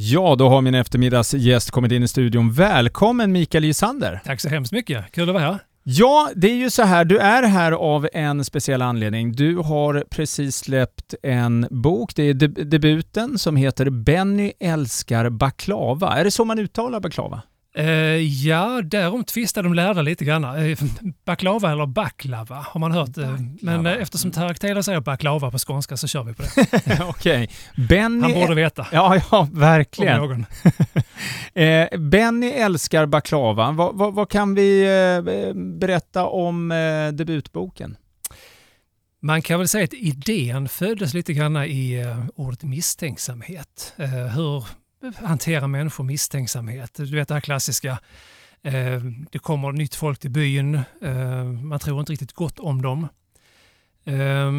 Ja, då har min eftermiddagsgäst kommit in i studion. Välkommen Mikael Gisander! Tack så hemskt mycket, kul att vara här. Ja, det är ju så här, du är här av en speciell anledning. Du har precis släppt en bok, det är deb debuten som heter Benny älskar baklava. Är det så man uttalar baklava? Uh, ja, därom tvistar de lärda lite grann. Uh, baklava eller baklava har man hört. Uh, men uh, eftersom Tareq säger baklava på skånska så kör vi på det. Okej. Okay. Han borde veta. Ja, ja verkligen. Benny älskar baklava. Vad, vad, vad kan vi berätta om debutboken? Man kan väl säga att idén föddes lite grann i ordet misstänksamhet. hur hantera människor misstänksamhet. Du vet det här klassiska, eh, det kommer nytt folk till byn, eh, man tror inte riktigt gott om dem. Eh,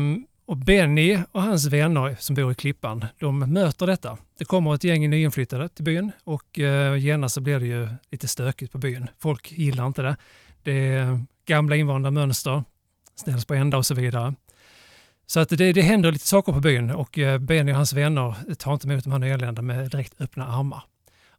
och Benny och hans vänner som bor i Klippan, de möter detta. Det kommer ett gäng nyinflyttade till byn och eh, genast så blir det ju lite stökigt på byn. Folk gillar inte det. Det är gamla invanda mönster, ställs på ända och så vidare. Så att det, det händer lite saker på byn och eh, Benny och hans vänner tar inte emot de här nyanlända med direkt öppna armar.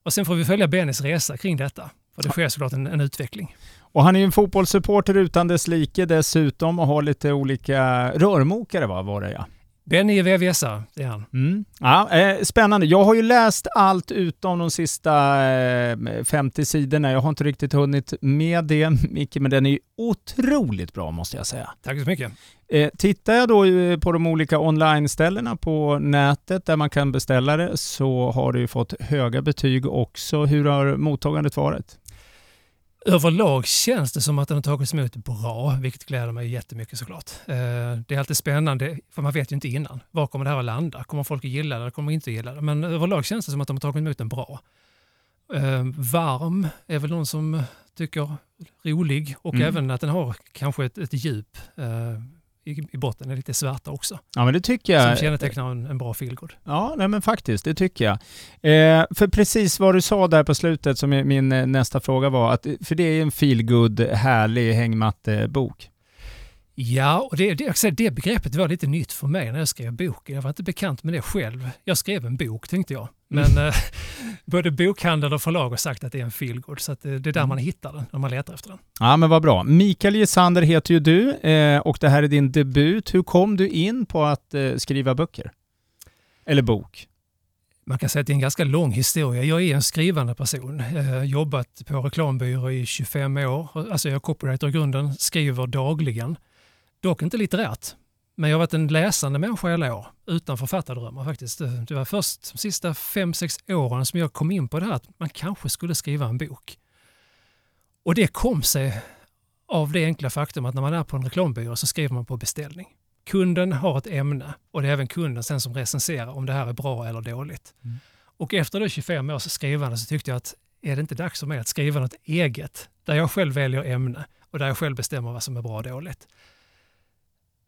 Och sen får vi följa Bennys resa kring detta. För det sker såklart en, en utveckling. Och han är ju en fotbollssupporter utan dess like dessutom och har lite olika rörmokare va, var det ja? Benny är VVSare, det är han. Mm. Ja, eh, spännande. Jag har ju läst allt utom de sista eh, 50 sidorna. Jag har inte riktigt hunnit med det, Micke, men den är otroligt bra måste jag säga. Tack så mycket. Eh, tittar jag då eh, på de olika online-ställena på nätet där man kan beställa det så har det ju fått höga betyg också. Hur har mottagandet varit? Överlag känns det som att den har tagits emot bra, vilket gläder mig jättemycket såklart. Eh, det är alltid spännande, för man vet ju inte innan. Var kommer det här att landa? Kommer folk att gilla det eller kommer de inte att gilla det? Men överlag känns det som att de har tagit emot den bra. Eh, varm är väl någon som tycker rolig och mm. även att den har kanske ett, ett djup eh, i, i botten är lite svarta också. Ja, men det tycker jag. Som kännetecknar en, en bra feelgood. Ja, nej, men faktiskt, det tycker jag. Eh, för precis vad du sa där på slutet, som min eh, nästa fråga var, att, för det är en feelgood, härlig hängmattebok. Ja, och det, det, det begreppet var lite nytt för mig när jag skrev boken. Jag var inte bekant med det själv. Jag skrev en bok tänkte jag. Men mm. eh, både bokhandel och förlag har sagt att det är en feelgood, så det, det är där mm. man hittar den, när man letar efter den. Ja, men vad bra. Mikael Gesander heter ju du eh, och det här är din debut. Hur kom du in på att eh, skriva böcker? Eller bok? Man kan säga att det är en ganska lång historia. Jag är en skrivande person. Jag har jobbat på reklambyrå i 25 år. Alltså jag är copywriter i grunden, skriver dagligen. Dock inte litterärt. Men jag har varit en läsande människa i alla år, utan författardrömmar faktiskt. Det var först de sista fem sex åren som jag kom in på det här att man kanske skulle skriva en bok. Och det kom sig av det enkla faktum att när man är på en reklambyrå så skriver man på beställning. Kunden har ett ämne och det är även kunden sen som recenserar om det här är bra eller dåligt. Mm. Och efter det 25 års skrivande så tyckte jag att är det inte dags för mig att skriva något eget där jag själv väljer ämne och där jag själv bestämmer vad som är bra och dåligt.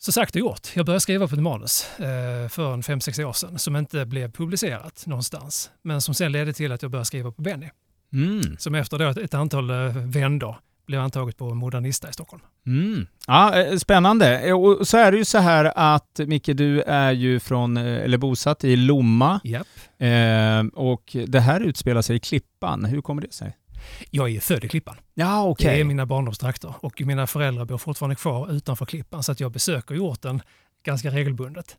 Så sagt och gjort. Jag började skriva på ett manus eh, för en fem sex år sedan som inte blev publicerat någonstans. Men som sen ledde till att jag började skriva på Benny. Mm. Som efter då ett, ett antal eh, vändor blev antaget på Modernista i Stockholm. Mm. Ja, eh, spännande. Och så är det ju så här att Micke, du är ju från, eller bosatt i Lomma. Yep. Eh, och det här utspelar sig i Klippan. Hur kommer det sig? Jag är född i Klippan. Ja, okay. Det är mina barndomstrakter och mina föräldrar bor fortfarande kvar utanför Klippan så att jag besöker orten ganska regelbundet.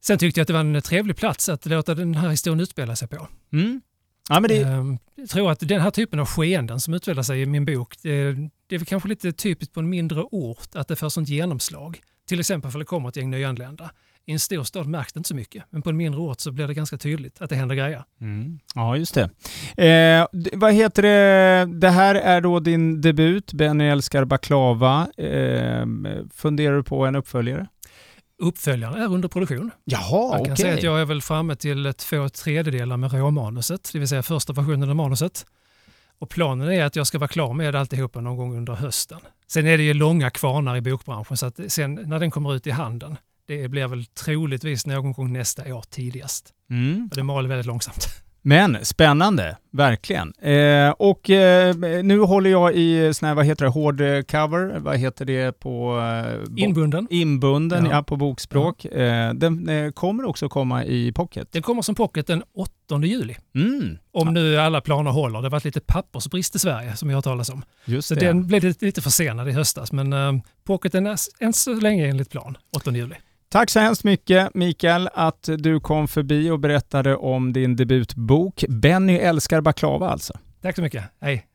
Sen tyckte jag att det var en trevlig plats att låta den här historien utspela sig på. Mm. Ja, men det... Ehm, jag tror att den här typen av skeenden som utspelar sig i min bok, det, det är kanske lite typiskt på en mindre ort att det får sånt genomslag. Till exempel för det kommer ett gäng nyanlända. I en stor stad märks det inte så mycket, men på en mindre ort så blir det ganska tydligt att det händer grejer. Mm. Ja, just det. Eh, vad heter det? Det här är då din debut, Benny älskar baklava. Eh, funderar du på en uppföljare? Uppföljaren är under produktion. Jaha, Jag kan okay. säga att jag är väl framme till två tredjedelar med råmanuset, det vill säga första versionen av manuset. Och planen är att jag ska vara klar med alltihopa någon gång under hösten. Sen är det ju långa kvarnar i bokbranschen så att sen när den kommer ut i handeln det blir väl troligtvis någon gång nästa år tidigast. Mm. Och det maler väldigt långsamt. Men spännande, verkligen. Eh, och eh, nu håller jag i sån här, vad heter det, hård cover, vad heter det på... Eh, inbunden. Inbunden, ja, ja på bokspråk. Ja. Eh, den eh, kommer också komma i pocket. Den kommer som pocket den 8 juli. Mm. Om nu alla planer håller. Det har varit lite pappersbrist i Sverige som vi har talat om. Just så det. den blev lite, lite försenad i höstas, men eh, pocketen är än så länge enligt plan, 8 juli. Tack så hemskt mycket Mikael att du kom förbi och berättade om din debutbok. Benny älskar baklava alltså. Tack så mycket. Hej.